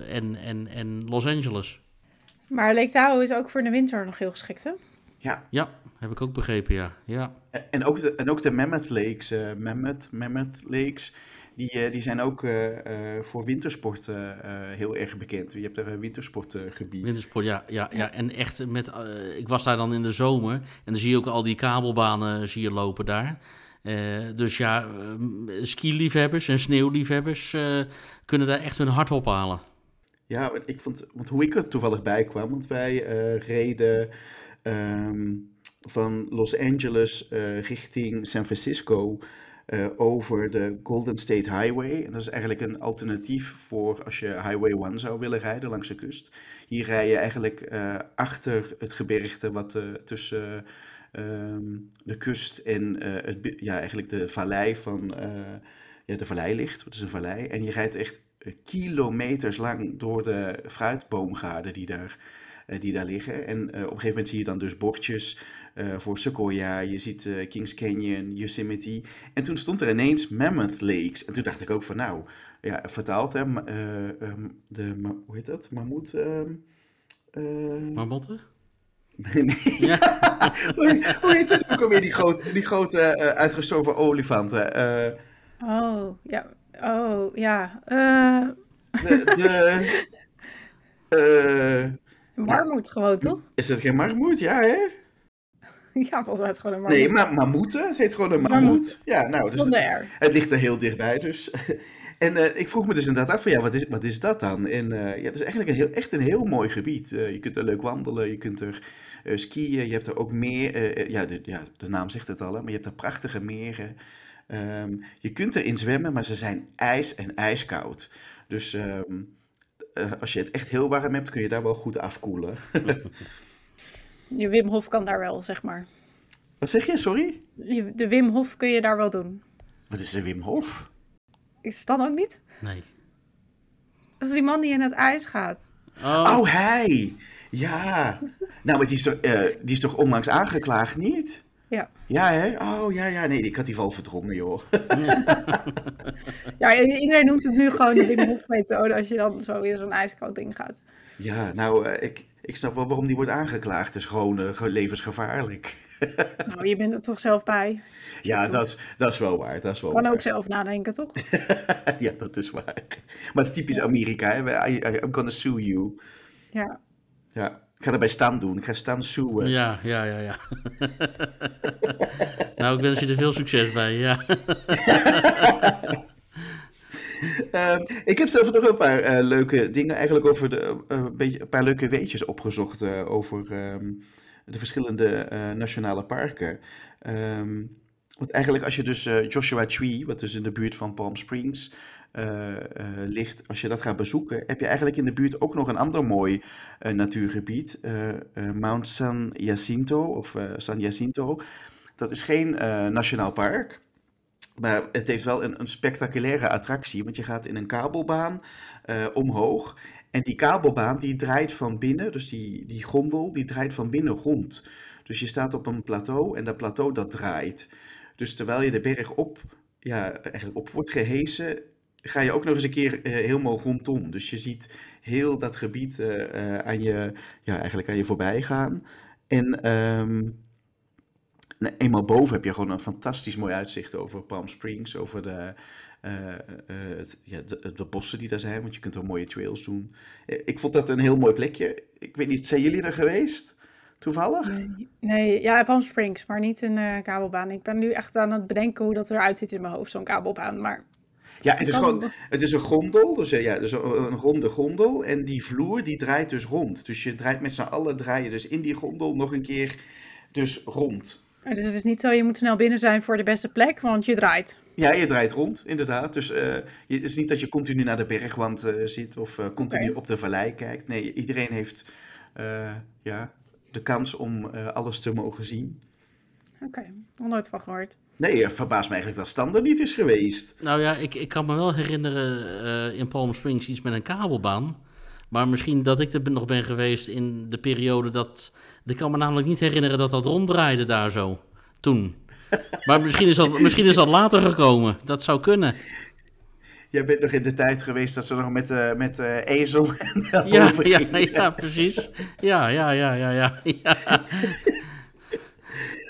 en, en, en Los Angeles. Maar Lake Tahoe is ook voor de winter nog heel geschikt, hè? Ja, Ja, heb ik ook begrepen, ja. ja. en ook de, en ook de Mammoth Lakes, eh, Mammoth, Mammoth Lakes, die, eh, die zijn ook eh, eh, voor wintersport eh, eh, heel erg bekend. Je hebt er een wintersportgebied. Wintersport, ja, ja, ja. En echt met, ik was daar dan in de zomer en dan zie je ook al die kabelbanen zie je lopen daar. Eh, dus ja, eh, ski-liefhebbers en sneeuwliefhebbers eh, kunnen daar echt hun hart ophalen. Ja, ik vond, want hoe ik er toevallig bij kwam, want wij eh, reden ehm, van Los Angeles eh, richting San Francisco eh, over de Golden State Highway. En dat is eigenlijk een alternatief voor als je Highway 1 zou willen rijden langs de kust. Hier rij je eigenlijk achter het gebergte wat tussen ehm, de kust en het, ja, eigenlijk de vallei van ja, de vallei ligt. Het is een vallei. En je rijdt echt kilometers lang door de fruitboomgaarden die daar, eh, die daar liggen. En eh, op een gegeven moment zie je dan dus bordjes eh, voor Sequoia. Je ziet eh, Kings Canyon, Yosemite. En toen stond er ineens Mammoth Lakes. En toen dacht ik ook van nou, ja, vertaald hè. eh, ehm, de, ma- hoe heet dat? Mammoet? ehm, eh, Marmotten? nee. Ja. hoe, hoe heet het ook alweer, die grote, die grote eh, uitgestorven olifanten? Eh, Oh, ja. Oh, ja. Eh de, de, eh, marmoet gewoon, toch? is het geen marmoet? Ja, hè? Ja, volgens mij is het gewoon een marmoet. Nee, maar mammoeten. Het heet gewoon een mammoet. Mammoet. Ja, nou, dus het, ligt er heel dichtbij, dus. En eh, ik vroeg me dus inderdaad af van, ja, wat is, wat is dat dan? En ja, het is eigenlijk een heel, echt een heel mooi gebied. Je kunt er leuk wandelen, je kunt er skiën, je hebt er ook meer, ja, de, ja, de naam zegt het al, hè, maar je hebt er prachtige meren. Ehm, je kunt erin zwemmen, maar ze zijn ijs en ijskoud. Dus ehm, eh, als je het echt heel warm hebt, kun je daar wel goed afkoelen. Je Wim Hof kan daar wel, zeg maar. Wat zeg je, sorry? Je- De Wim Hof kun je daar wel doen. Wat is een Wim Hof? Is het dan ook niet? Nee. Dat is die man die in het ijs gaat. Oh, Oh, hij! Ja. Nou, maar die is, toch, eh, die is toch onlangs aangeklaagd, niet? Ja. Ja, hè? Oh, ja, ja. Nee, ik had die val verdrongen, joh. Ja, iedereen noemt het nu gewoon de Wim Hof methode als je dan zo in zo'n ijskoud ding gaat. Ja, nou, eh, ik, ik snap wel waarom die wordt aangeklaagd. Het is gewoon eh, levensgevaarlijk. Nou, je bent er toch zelf bij. Ja, dat is, dat is wel waar. Dat is wel Kan waar. ook zelf nadenken, toch? ja, dat is waar. Maar het is typisch Amerika, hè? I- I'm gonna sue you. Ja. Ja, ik ga erbij Stan doen. Ik ga Stan suen. ja, ja, ja, ja. nou, ik wens je er veel succes bij, ja. Ehm, ik heb zelf nog een paar eh, leuke dingen, eigenlijk over de, een, beetje, een paar leuke weetjes opgezocht eh, over ehm, de verschillende nationale parken. Ehm, want eigenlijk als je dus Joshua Tree, wat dus in de buurt van Palm Springs eh, eh, ligt, als je dat gaat bezoeken, heb je eigenlijk in de buurt ook nog een ander mooi eh, natuurgebied, Mount San Jacinto of San Jacinto. Dat is geen nationaal park. Maar het heeft wel een, een spectaculaire attractie, want je gaat in een kabelbaan omhoog. En die kabelbaan die draait van binnen, dus die, die gondel, die draait van binnen rond. Dus je staat op een plateau en dat plateau dat draait. Dus terwijl je de berg op, ja, eigenlijk op wordt gehesen, ga je ook nog eens een keer eh, helemaal rondom. Dus je ziet heel dat gebied eh, eh, aan, je, ja, eigenlijk aan je voorbij gaan. En ehm, Nee, eenmaal boven heb je gewoon een fantastisch mooi uitzicht over Palm Springs, over de, het, ja, de, de bossen die daar zijn, want je kunt er mooie trails doen. Ik vond dat een heel mooi plekje. Ik weet niet, zijn jullie er geweest? Toevallig? Nee, nee ja, Palm Springs, maar niet een kabelbaan. Ik ben nu echt aan het bedenken hoe dat eruit ziet in mijn hoofd, zo'n kabelbaan. Maar Ja, het is gewoon, het is een gondel, dus eh, ja, dus een, ronde gondel. En die vloer die draait dus rond. Dus je draait met z'n allen, draai je dus in die gondel nog een keer dus rond. dus het is niet zo, je moet snel binnen zijn voor de beste plek, want je draait. Ja, je draait rond, inderdaad. Dus je, het is niet dat je continu naar de bergwand eh, zit of continu op de vallei kijkt. Nee, iedereen heeft ja, de kans om alles te mogen zien. Oké, nog nooit van gehoord. Nee, het verbaast me eigenlijk dat Stan er niet is geweest. Nou ja, ik, ik kan me wel herinneren eh, in Palm Springs iets met een kabelbaan. Maar misschien dat ik er nog ben geweest in de periode dat... Ik kan me namelijk niet herinneren dat dat ronddraaide daar zo, toen. Maar misschien is dat, misschien is dat later gekomen. Dat zou kunnen. Jij bent nog in de tijd geweest dat ze nog met, eh met eh, ezel naar Ja, ja, precies. Ja, ja, ja, ja, ja. ja.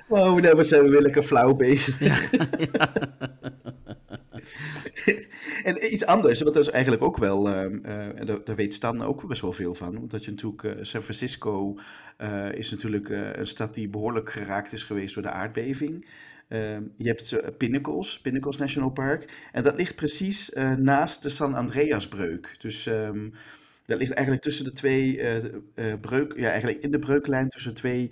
Wow, nou, wat zijn we weer lekker flauw bezig. en iets anders, want dat is eigenlijk ook wel, ehm, eh, daar, daar weet Stan ook best wel veel van. Omdat je natuurlijk, eh, San Francisco eh, is natuurlijk een stad die behoorlijk geraakt is geweest door de aardbeving. Ehm, je hebt Pinnacles, Pinnacles National Park. En dat ligt precies naast de San Andreasbreuk. Dus ehm, dat ligt eigenlijk tussen de twee breuk, ja, eigenlijk in de breuklijn tussen twee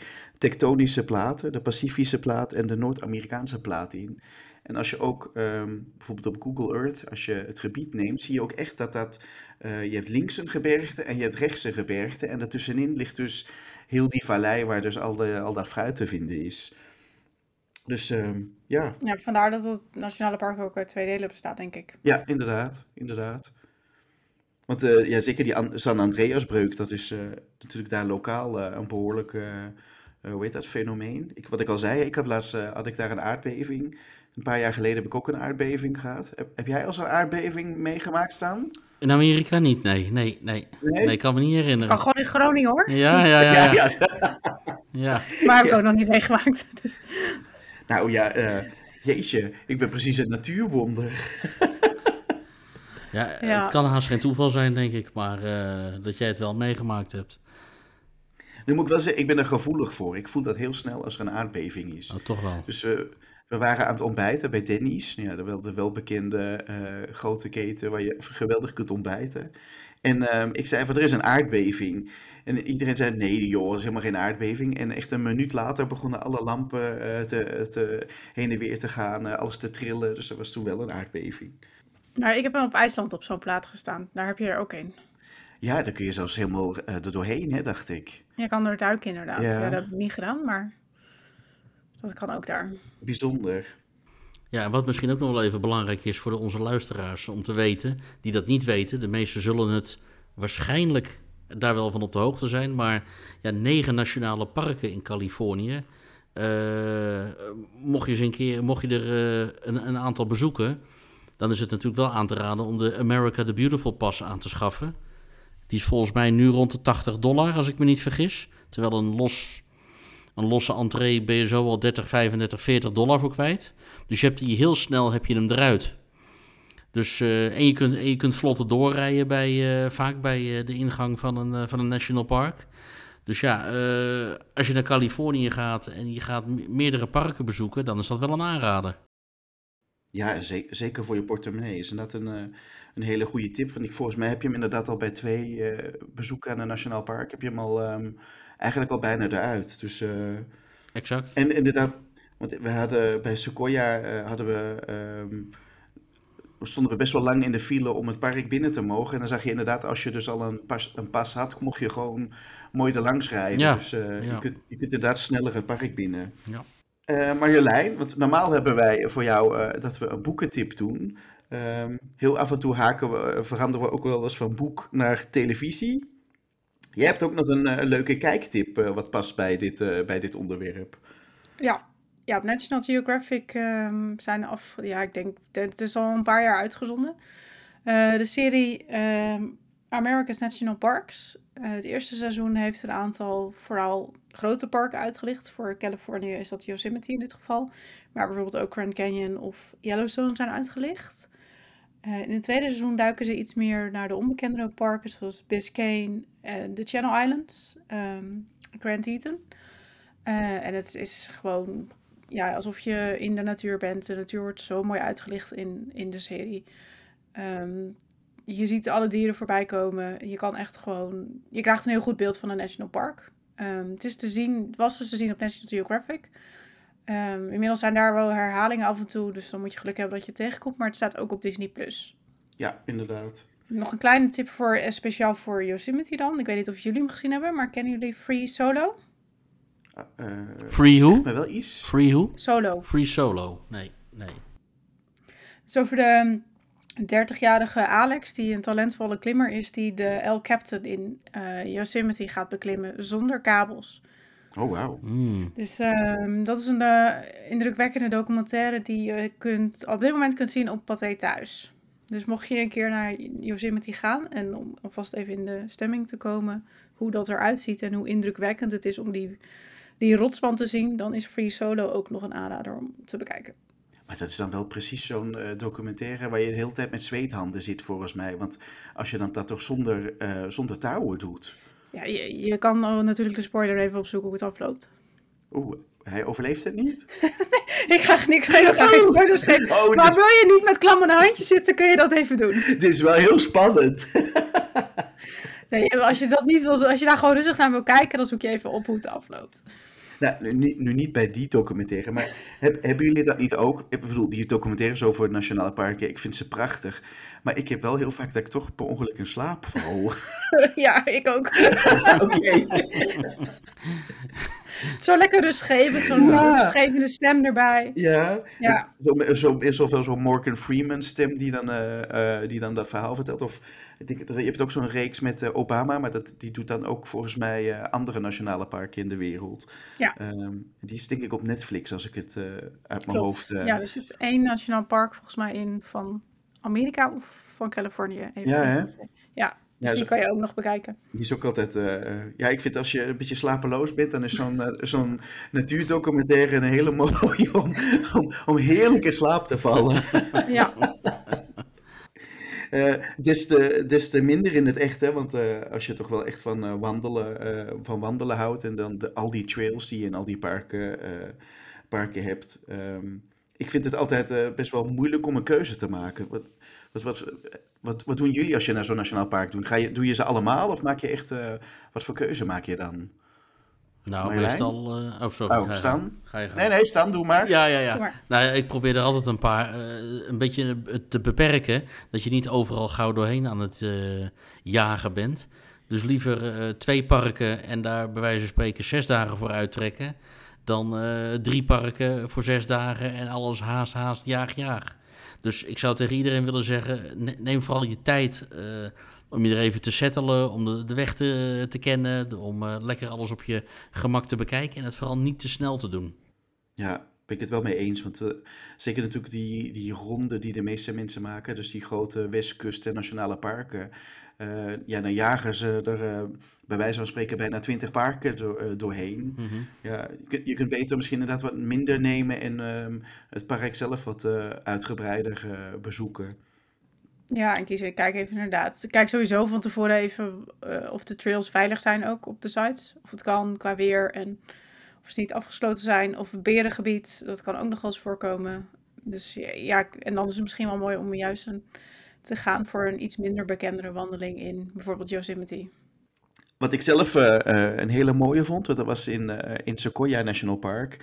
tektonische platen, de Pacifische plaat en de Noord-Amerikaanse plaat in. En als je ook ehm, bijvoorbeeld op Google Earth, als je het gebied neemt, zie je ook echt dat dat, eh, je hebt links een gebergte en je hebt rechts een gebergte. En daartussenin ligt dus heel die vallei waar dus al, de, al dat fruit te vinden is. Dus ehm, ja, Ja, vandaar dat het Nationale Park ook uit twee delen bestaat, denk ik. ja, inderdaad, inderdaad. Want eh, ja, zeker die An- San Andreasbreuk, dat is eh, natuurlijk daar lokaal een behoorlijk, eh, eh, hoe heet dat, fenomeen. Ik, wat ik al zei, ik heb laatst, eh, had ik daar een aardbeving. Een paar jaar geleden heb ik ook een aardbeving gehad. Heb, heb jij als een aardbeving meegemaakt staan? In Amerika niet, nee, nee, nee. Nee? Nee, ik kan me niet Kan herinneren. gewoon in Groningen hoor. Ja, ja, ja, ja. ja. ja. Maar heb ik ook nog niet meegemaakt. Dus. Nou ja, eh, jeetje, ik ben precies een natuurwonder. Ja, Ja. het kan haast geen toeval zijn, denk ik, maar eh, dat jij het wel meegemaakt hebt. Nu moet ik wel zeggen, ik ben er gevoelig voor. Ik voel dat heel snel als er een aardbeving is. Oh, toch wel. Dus eh, we waren aan het ontbijten bij Denny's. Ja, de, wel, de welbekende eh, grote keten waar je geweldig kunt ontbijten. En ehm, ik zei van, er is een aardbeving. En iedereen zei, nee joh, er is helemaal geen aardbeving. En echt een minuut later begonnen alle lampen eh, te, te, heen en weer te gaan, alles te trillen. Dus er was toen wel een aardbeving. Nou, ik heb hem op IJsland op zo'n plaat gestaan. Daar heb je er ook een. Ja, daar kun je zelfs helemaal uh, er doorheen, hè, dacht ik. Je kan er duiken inderdaad. Ja. Ja. dat heb ik niet gedaan, maar dat kan ook daar. Bijzonder. Ja, en wat misschien ook nog wel even belangrijk is voor de, onze luisteraars om te weten, die dat niet weten, de meesten zullen het waarschijnlijk daar wel van op de hoogte zijn, maar ja, negen nationale parken in Californië. Uh, mocht je eens een keer, mocht je er uh, een, een, aantal bezoeken, dan is het natuurlijk wel aan te raden om de America the Beautiful Pass aan te schaffen. Die is volgens mij nu rond de 80 dollar, als ik me niet vergis. Terwijl een, los, een losse entree ben je zo al 30, 35, 40 dollar voor kwijt. Dus je hebt die heel snel heb je hem eruit. Dus, uh, en, je kunt, en je kunt vlotter doorrijden bij, uh, vaak bij uh, de ingang van een, van een national park. Dus ja, als je naar Californië gaat en je gaat meerdere parken bezoeken, dan is dat wel een aanrader. Ja, zeker, zeker voor je portemonnee is dat een, een hele goede tip. Want ik, volgens mij heb je hem inderdaad al bij twee bezoeken aan een nationaal park, heb je hem al um, eigenlijk al bijna eruit. Dus, exact. En inderdaad, want we hadden bij Sequoia hadden we... Um, stonden we best wel lang in de file om het park binnen te mogen. En dan zag je inderdaad, als je dus al een pas, een pas had, mocht je gewoon mooi er langs rijden. Ja, dus ja. je, kunt, je kunt inderdaad sneller het park binnen. Ja. Uh, Marjolein, want normaal hebben wij voor jou uh, dat we een boekentip doen. Um, heel af en toe haken we, veranderen we ook wel eens van boek naar televisie. Jij hebt ook nog een leuke kijktip wat past bij dit, bij dit onderwerp. Ja, ja, op National Geographic um, zijn af. Ja, ik denk. Het is al een paar jaar uitgezonden. De serie um, America's National Parks. Uh, het eerste seizoen heeft een aantal vooral grote parken uitgelicht. Voor Californië is dat Yosemite in dit geval. Maar bijvoorbeeld ook Grand Canyon of Yellowstone zijn uitgelicht. Uh, in het tweede seizoen duiken ze iets meer naar de onbekendere parken, zoals Biscayne en de Channel Islands, um, Grand Teton. en het is gewoon ja, alsof je in de natuur bent. De natuur wordt zo mooi uitgelicht in, in de serie. Um, je ziet alle dieren voorbij komen. Je kan echt gewoon. Je krijgt een heel goed beeld van een national park. Um, het is te zien, het was dus te zien op National Geographic. Um, inmiddels zijn daar wel herhalingen af en toe, dus dan moet je geluk hebben dat je het tegenkomt. Maar het staat ook op Disney Plus. Ja, inderdaad. Nog een kleine tip voor speciaal voor Yosemite dan. Ik weet niet of jullie hem gezien hebben, maar kennen jullie Free Solo? Uh, Free who? me wel iets. Free who? Solo. Free Solo. Nee, nee. Het is over de 30-jarige Alex, die een talentvolle klimmer is, die de El Captain in uh, Yosemite gaat beklimmen zonder kabels. Oh, wauw. Mm. Dus um, dat is een uh, indrukwekkende documentaire die je kunt, op dit moment kunt zien op Pathé Thuis. Dus mocht je een keer naar Yosemite gaan en om alvast even in de stemming te komen, hoe dat eruit ziet en hoe indrukwekkend het is om die, die rotswand te zien, dan is Free Solo ook nog een aanrader om te bekijken. Maar dat is dan wel precies zo'n uh, documentaire waar je de hele tijd met zweethanden zit, volgens mij. Want als je dan dat toch zonder, uh, zonder touwen doet. Ja, je, je kan natuurlijk de spoiler even opzoeken hoe het afloopt. Oeh, hij overleeft het niet? ik ga niks geven, ik ga geen spoilers geven. Oh, maar dus... wil je niet met klammende handjes zitten, kun je dat even doen. Dit is wel heel spannend. nee, als je dat niet wil, als je daar gewoon rustig naar wil kijken, dan zoek je even op hoe het afloopt. Nou, nu, nu niet bij die documentaire, maar heb, hebben jullie dat niet ook? Ik bedoel, die documentaires over nationale parken, ik vind ze prachtig. Maar ik heb wel heel vaak dat ik toch per ongeluk in slaap val. ja, ik ook. Oké. Zo lekker rustgevend, zo'n ja. rustgevende stem erbij. Ja, ja. Zo, zo, is ofwel zo'n Morgan Freeman stem die dan, uh, uh, die dan dat verhaal vertelt. Of ik denk, je hebt ook zo'n reeks met uh, Obama, maar dat, die doet dan ook volgens mij andere nationale parken in de wereld. Ja. Um, die is denk ik op Netflix als ik het uit mijn hoofd... Ja, er zit één nationaal park volgens mij in van Amerika of van Californië. Even ja, hè? Ja. Dus Ja, die kan je ook nog bekijken. Die is ook altijd. eh, eh, ja, ik vind als je een beetje slapeloos bent, dan is zo'n eh, zo'n natuurdocumentaire een hele mooie om, om, om heerlijk in slaap te vallen. Ja, Eh, des, te, des te minder in het echt, hè? Want als je toch wel echt van, wandelen, van wandelen houdt en dan de, al die trails die je in al die parken, parken hebt. ehm, ik vind het altijd best wel moeilijk om een keuze te maken. Wat, Wat, wat, wat, wat doen jullie als je naar zo'n nationaal park doet? Ga je, doe je ze allemaal of maak je echt, eh, wat voor keuze maak je dan? Nou, Marjolein? meestal... eh, oh, sorry. Oh, ga je Stan? gang. Ga je gang. Nee, nee, Stan, doe maar. Ja, ja, ja. Doe maar. Nou, ja, ik probeer er altijd een paar eh, een beetje te beperken. Dat je niet overal gauw doorheen aan het eh, jagen bent. Dus liever eh, twee parken en daar bij wijze van spreken zes dagen voor uittrekken. Dan eh, drie parken voor zes dagen en alles haast, haast, jaag, jaag. Dus ik zou tegen iedereen willen zeggen: ne- neem vooral je tijd eh, om je er even te settelen, om de, de weg te, te kennen, om eh, lekker alles op je gemak te bekijken en het vooral niet te snel te doen. Ja, ben ik het wel mee eens. Want we, zeker natuurlijk die, die ronde die de meeste mensen maken, dus die grote westkust en nationale parken. eh, ja, dan jagen ze er eh, bij wijze van spreken bijna twintig parken door, eh, doorheen. Mhm. Ja, je, kunt, je kunt beter misschien inderdaad wat minder nemen en ehm, het park zelf wat eh, uitgebreider eh, bezoeken. Ja, en kiezen. Kijk even inderdaad. Kijk sowieso van tevoren even eh, of de trails veilig zijn ook op de sites. Of het kan qua weer en of ze niet afgesloten zijn. Of berengebied, dat kan ook nog wel eens voorkomen. Dus ja, en dan is het misschien wel mooi om juist een, te gaan voor een iets minder bekendere wandeling in bijvoorbeeld Yosemite. Wat ik zelf eh, eh, een hele mooie vond, dat was in, eh, in Sequoia National Park.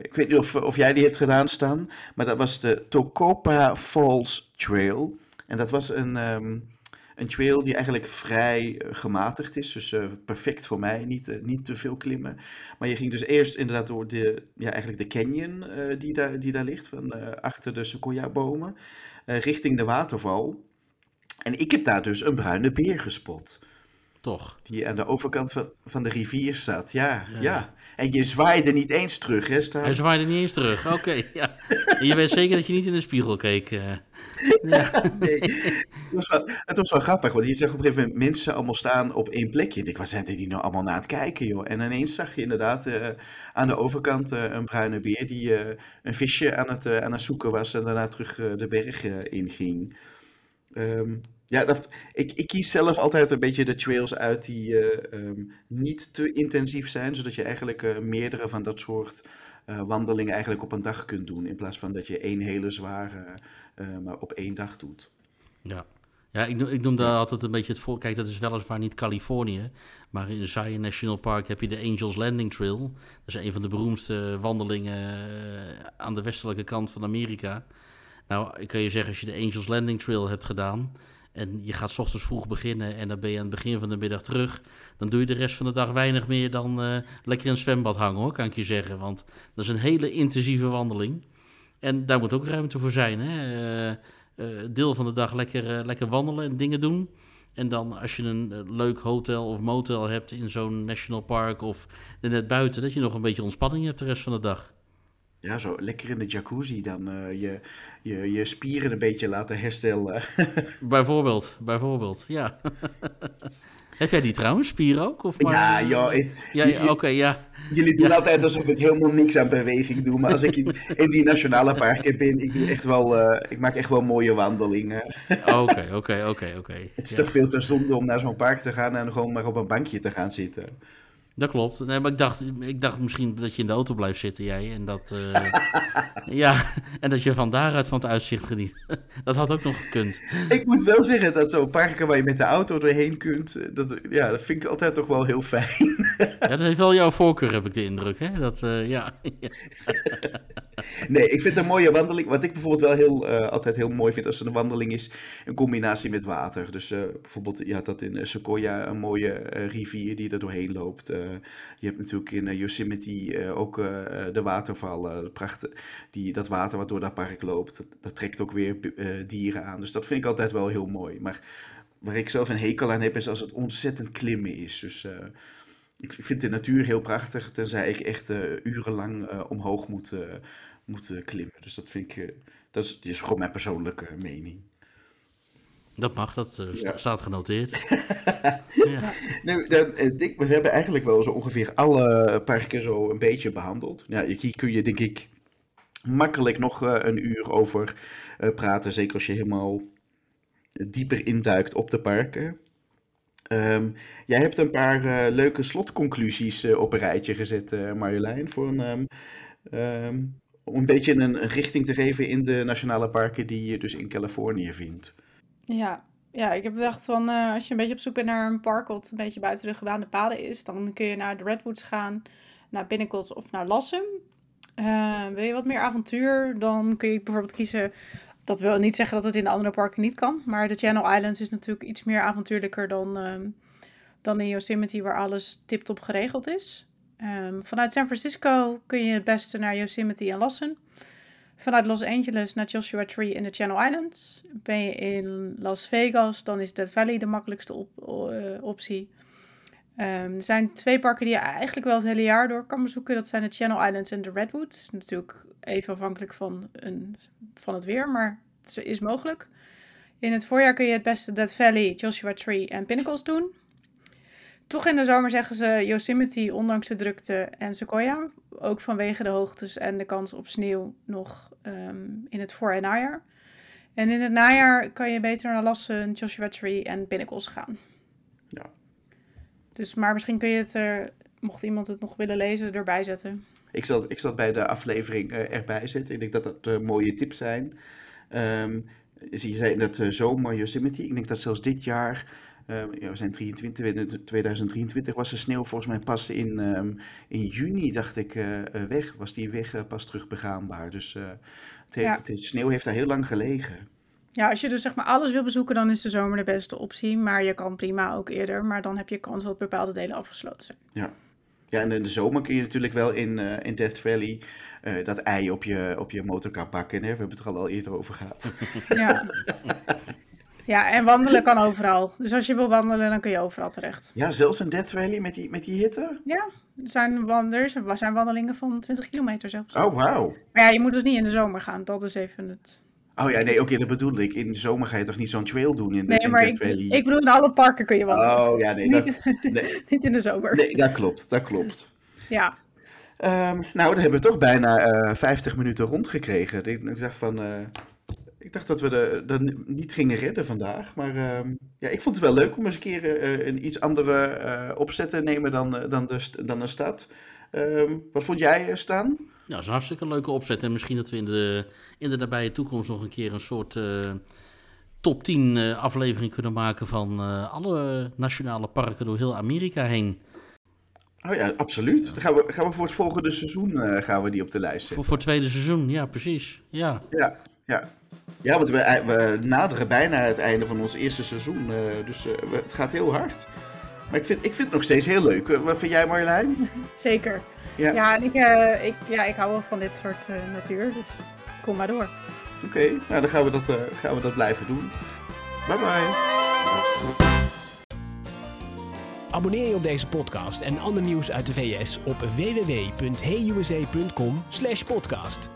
Ik weet niet of, of jij die hebt gedaan, Stan, maar dat was de Tocopa Falls Trail. En dat was een, ehm, een trail die eigenlijk vrij eh, gematigd is, dus eh, perfect voor mij, niet, eh, niet te veel klimmen. Maar je ging dus eerst inderdaad door de, ja, eigenlijk de canyon die, daar, die daar ligt, van, achter de Sequoia-bomen, richting de waterval. En ik heb daar dus een bruine beer gespot. Toch? Die aan de overkant van, van de rivier zat. Ja, Ja. ja, En je zwaaide niet eens terug, hè, Staan? Hij zwaaide niet eens terug. Oké, ja. En je weet zeker dat je niet in de spiegel keek. eh. Ja. Nee, het was, wel, het was wel grappig, want je zag op een gegeven moment mensen allemaal staan op één plekje. En ik was zijn die nou allemaal naar het kijken, joh? En ineens zag je inderdaad eh, aan de overkant eh, een bruine beer die een visje aan het, aan het zoeken was en daarna terug de berg eh, inging. Ehm, ja, dat, ik, ik kies zelf altijd een beetje de trails uit die eh, ehm, niet te intensief zijn, zodat je eigenlijk eh, meerdere van dat soort eh, wandelingen eigenlijk op een dag kunt doen, in plaats van dat je één hele zware maar op één dag doet. Ja, ja ik, noem, ik noem daar altijd een beetje het voor. Kijk, dat is weliswaar niet Californië. Maar in Zion National Park heb je de Angels Landing Trail. Dat is een van de beroemdste wandelingen aan de westelijke kant van Amerika. Nou, ik kan je zeggen, als je de Angels Landing Trail hebt gedaan. en je gaat 's ochtends vroeg beginnen. en dan ben je aan het begin van de middag terug. dan doe je de rest van de dag weinig meer dan eh, lekker in een zwembad hangen hoor, kan ik je zeggen. Want dat is een hele intensieve wandeling. En daar moet ook ruimte voor zijn. Hè? Eh, eh, deel van de dag lekker, lekker wandelen en dingen doen. En dan als je een leuk hotel of motel hebt in zo'n national park of net buiten, dat je nog een beetje ontspanning hebt de rest van de dag. Ja, zo lekker in de jacuzzi dan eh, je, je, je spieren een beetje laten herstellen. Bijvoorbeeld, bijvoorbeeld, ja. Heb jij die trouwens, spier ook? Of maar, ja, eh, joh, Ja, ja, oké, ja. jullie doen Ja. altijd alsof ik helemaal niks aan beweging doe. Maar als ik in, in die nationale parken ben, ik, doe echt wel, eh, ik maak echt wel mooie wandelingen. Oké, oké, oké, oké. Het is toch veel te zonde om naar zo'n park te gaan en gewoon maar op een bankje te gaan zitten. Dat klopt. Nee, maar ik dacht, ik dacht misschien dat je in de auto blijft zitten, jij. En dat, eh, ja, en dat je van daaruit van het uitzicht geniet. dat had ook nog gekund. Ik moet wel zeggen dat zo'n parken waar je met de auto doorheen kunt, eh, dat, ja, dat vind ik altijd toch wel heel fijn. Ja, dat heeft wel jouw voorkeur, heb ik de indruk. Hè? Dat, eh, ja. Nee, ik vind een mooie wandeling. Wat ik bijvoorbeeld wel heel, eh, altijd heel mooi vind als er een wandeling is, een combinatie met water. Dus eh, bijvoorbeeld, je had dat in eh, Sequoia, een mooie rivier die er doorheen loopt. Je hebt natuurlijk in Yosemite ook de watervallen. prachtig, die, dat water wat door dat park loopt, dat, trekt ook weer dieren aan. Dus dat vind ik altijd wel heel mooi. Maar waar ik zelf een hekel aan heb, is als het ontzettend klimmen is. Dus... ik vind de natuur heel prachtig, tenzij ik echt urenlang omhoog moet, moet eh, klimmen. Dus dat vind ik, eh, dat is, gewoon mijn persoonlijke mening. Dat mag, dat eh, Ja. staat genoteerd. ja. Nou, dan, eh, Dick, we hebben eigenlijk wel zo ongeveer alle parken zo een beetje behandeld. Ja, hier kun je denk ik makkelijk nog een uur over praten, zeker als je helemaal dieper induikt op de parken. Ehm, jij hebt een paar leuke slotconclusies op een rijtje gezet, Marjolein, voor een, ehm, ehm, om een beetje een, richting te geven in de nationale parken die je dus in Californië vindt. Ja, ja ik heb gedacht van eh, als je een beetje op zoek bent naar een park wat een beetje buiten de gebaande paden is, dan kun je naar de Redwoods gaan, naar Pinnacles of naar Lassum. Eh, wil je wat meer avontuur, dan kun je bijvoorbeeld kiezen. Dat wil niet zeggen dat het in de andere parken niet kan, maar de Channel Islands is natuurlijk iets meer avontuurlijker dan, ehm, dan in Yosemite, waar alles tip-top geregeld is. Ehm, vanuit San Francisco kun je het beste naar Yosemite en Lassen. Vanuit Los Angeles naar Joshua Tree in de Channel Islands. Ben je in Las Vegas, dan is Death Valley de makkelijkste eh, optie. Ehm, er zijn twee parken die je eigenlijk wel het hele jaar door kan bezoeken. Dat zijn de Channel Islands en de Redwoods. Natuurlijk even afhankelijk van, een, van het weer, maar het is mogelijk. In het voorjaar kun je het beste Death Valley, Joshua Tree en Pinnacles doen. Toch in de zomer zeggen ze Yosemite, ondanks de drukte, en Sequoia. Ook vanwege de hoogtes en de kans op sneeuw nog ehm, in het voor- en najaar. En in het najaar kan je beter naar Lassen, Joshua Tree en Pinnacles gaan. Ja. Dus, maar misschien kun je het er, mocht iemand het nog willen lezen, erbij zetten. Ik zal, ik zal bij de aflevering uh, erbij zetten. Ik denk dat dat uh, mooie tips zijn. Um, je zei dat uh, zomer Yosemite. Ik denk dat zelfs dit jaar ja, we zijn 23, 2023 was de sneeuw volgens mij pas in, um, in juni, dacht ik, uh, weg. Was die weg uh, pas terug begaanbaar. Dus het heeft, ja. het, sneeuw heeft daar heel lang gelegen. Ja, als je dus zeg maar alles wil bezoeken, dan is de zomer de beste optie. Maar je kan prima ook eerder, maar dan heb je kans dat bepaalde delen afgesloten zijn. Ja. Ja, en in de zomer kun je natuurlijk wel in, uh, in Death Valley uh, dat ei op je, op je motorkap bakken. Hè? We hebben het er al eerder over gehad. Ja. Ja, en wandelen kan overal. Dus als je wil wandelen, dan kun je overal terecht. Ja, zelfs in Death Valley met die, met die hitte? Ja, er zijn, wanders, er zijn wandelingen van 20 kilometer zelfs. Oh, wauw. Maar ja, je moet dus niet in de zomer gaan. Dat is even het... Oh ja, nee, oké, okay, dat bedoel ik. In de zomer ga je toch niet zo'n trail doen in, de, nee, in maar Death ik, Valley? ik bedoel, in alle parken kun je wandelen. Oh ja, nee. niet, Dat, nee. niet in de zomer. Nee, dat klopt, dat klopt. Ja. Um, nou, dan hebben we toch bijna uh, 50 minuten rondgekregen. Ik dacht van... Uh, ik dacht dat we de, dat niet gingen redden vandaag. Maar uh, ja, ik vond het wel leuk om eens een keer uh, een iets andere uh, opzet te nemen dan, dan, de, dan een stad. wat vond jij, Stan? Ja, dat is een hartstikke leuke opzet. En misschien dat we in de, in de nabije toekomst nog een keer een soort top 10 aflevering kunnen maken van alle nationale parken door heel Amerika heen. Oh ja, absoluut. Dan gaan we, gaan we voor het volgende seizoen gaan we die op de lijst zetten. Voor, voor het tweede seizoen, ja, precies. Ja, ja. Ja. Ja, want we, we, naderen bijna het einde van ons eerste seizoen. Uh, dus uh, we, het gaat heel hard. Maar ik vind, ik vind het nog steeds heel leuk. Wat vind jij Marjolein? Zeker. Ja, ja, en ik, uh, ik, ja ik hou wel van dit soort natuur. Dus kom maar door. Oké, okay, nou dan gaan we, dat, gaan we dat blijven doen. Bye bye. Abonneer je op deze podcast en ander nieuws uit de VS op www.heyusa.com/podcast.